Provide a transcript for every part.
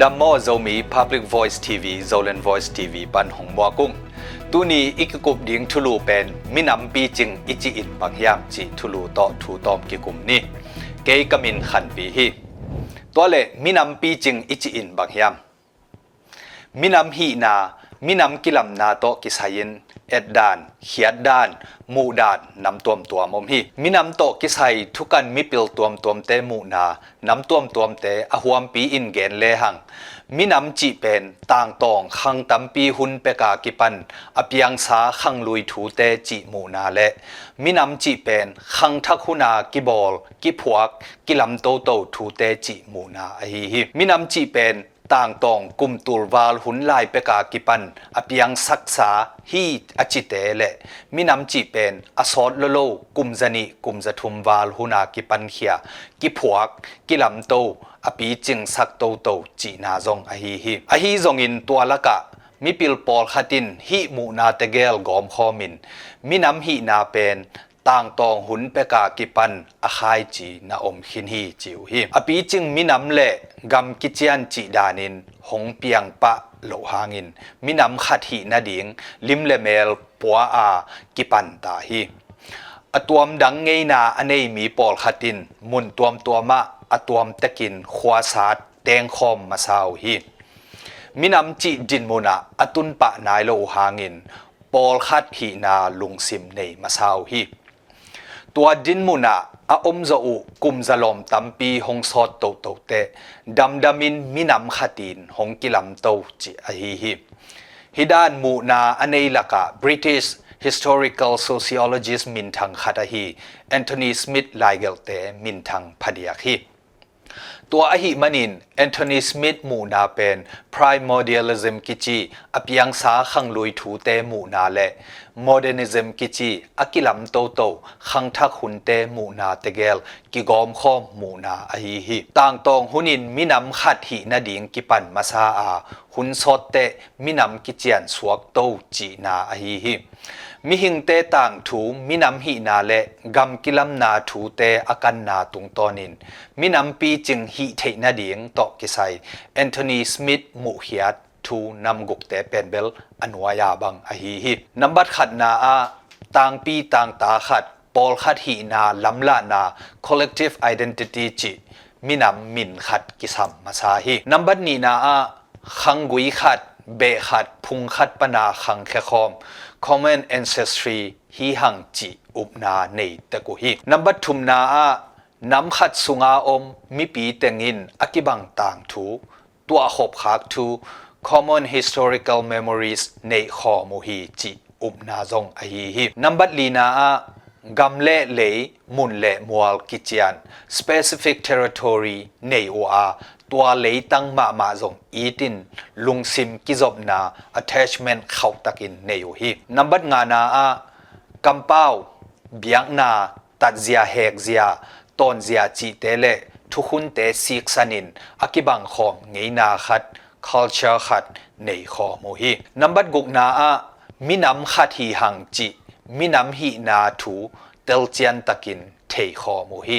ดัมโมโซมี Public Voice TV Zolan Voice TV ปันหงมัวกุ้งตูนี้อีกกุบดิ่งทุลูเป็นมินำปีจิงอิจิอินบางยามจีทุลูต่อทูตอมกิกุมนี้เกยกมินขันปีฮีตัวเล่มินำปีจิงอิจิอินบางยามมินำฮีนา มินำกิลัมนาโตกิสายินเอ็ดดานเขียดดานมูดานนำตัวมตัวมอมฮีมินำโตกิสายทุกันมิปิลตัวมตัวมเตมูนานำตัวมตัวมเตอหวมปีอินเกนเลหังมินำจีเป็นต่างตองขังตัมปีหุนเปกากิปันอพยังสาขังลุยถูเตจีมูนาเลมินำจีเป็นขังทักหุนากิบอลกิพวกกิลัมโตโตถูเตจีมูนาอฮีฮีมินำจีเป็น ต่างตองกุมตูรวาลหุนลายเปกากิปันอพยังศักษาฮีอจิเตเลมินำจีเป็นอสอดโลโลกุมจนิกุมจะทุมวาลหุนากิปันเขียกิพวกกิลำโตอปีจิงสักโตโตจีนาซงอฮีฮีอฮีซงอินตัวละกะมิปิลปอลขัดินฮีมูนาเตเกลกอมคอมินมินำฮีนาเป็น ต่างตองหุนเปกากิปันอาคายจีนาอมขินฮีจิวฮีอปีจิงมินำเละกำกิจยันจีดานินหงเปียงปะโลหางินมินำขัดฮีนาดิงลิมเลเมลปัวอากิปันตาฮีอตวมดังไงนาอเนมีปอลขัดิน มุนตวมตัวมะอตวมตะกินขวาสาดแตงคอมมาสาวฮีมินำจีดินมุนาอตุนปะนายโลหางินปอลขัดฮีนาลุงซิมในมาสาวฮี ตัวดินมุนาอาอมจะอุกุมจะลมตัมปีหงสอดโตโตเตดำดามินมินำขัดินหงกิลำโตจิอหิฮิฮิดานมูนาอเนลกะ British historical sociologist มินทังขัดฮีแอนโทนีสมิธไลเกลเตมินทังพเดียฮี ตัวอหิมันินแอนโทนีสมิธมูนาเป็น primordialism กิจิอพยังสาขังลุยถูเตมูนาเล modernism กิจิอกิลัมโตโตขังทักหุนเตมูนาเตเกลกิกอมข้อมมูนาอหิหิต่างตองหุนินมินำขัดหินาดิงกิปันมาซาอาหุนสดเตมินำกิจยันสวกโตจีนาอหิหิ มิหิงเตต่างถูมินำหินาเลกำกิลัมนาถูเตอากันนาตุงตอนินมินำปีจึงหิเทนาดิงตอกิไซแอนโทนีสมิธมูฮิยัตทูนำกุกเตเป็นเบลอันวายาบังอหิหินับบัดขัดนาอาต่างปีต่างตาขัดปอลขัดหินาลำละนา collective identity จิมินำมินขัดกิสัมมาซาหินับบัดนีนาอาขังกุยขัด เบขัดพุงขัดปนาขังแคคอม common ancestry ฮีหังจิอุบนาในตะกุฮีนับบัดทุมนาอานำขัดสุงาอมมิปีเตงินอกิบังต่างทูตัวขบขากทู common historical memories ในข้อมูฮีจิอุบนาซงอหีฮีนับบัดลีนาอากำเล่เลยมุนเล่มัวลกิจยัน specific territory ในโออา ตัวเลยตั้งมามาซงอีตินลุงซิมกิจบนา attachment เข้าตักินในโอฮีนับบัดงานาอากำเป้าเบียงนาตัดเสียเฮกเสียตอนเสียจีเตเลทุกคนเตสิกสันินอากิบังขอมไงนาขัด culture ขัดในข้อมูฮีนับบัดกุกนาอามินำขัดฮีหังจิมินำฮีนาทูเตลเจียนตะกินเทข้อมูฮี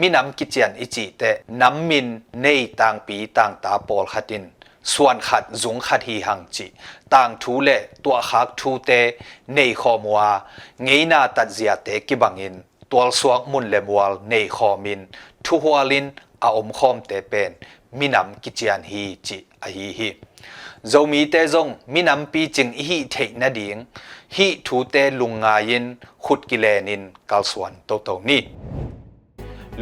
มินำกิจยันอิจิเตน้ำมินในต่างปีต่างตาปอลขัดินส่วนขัดสงขัดฮีหังจิต่างทูเลตัวคักทูเตในขอมัวไงนาตัดเสียเตกิบังอินตัวสวงมุนเลมวลในขอมินทุหัวลินอาอมคอมเตเป็นมินำกิจยันฮีจิอฮีฮี dầu mi tê zong mi nam pi ching hi thei na ding hi thu tê lung nga yin khut ki le nin kal suan to to ni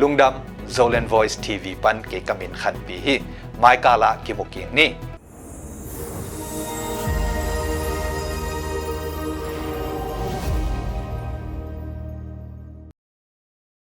ลุงดำ Zolan Voice TV ปันเกกมินขันปีหีไมกาละกิบกิงนี้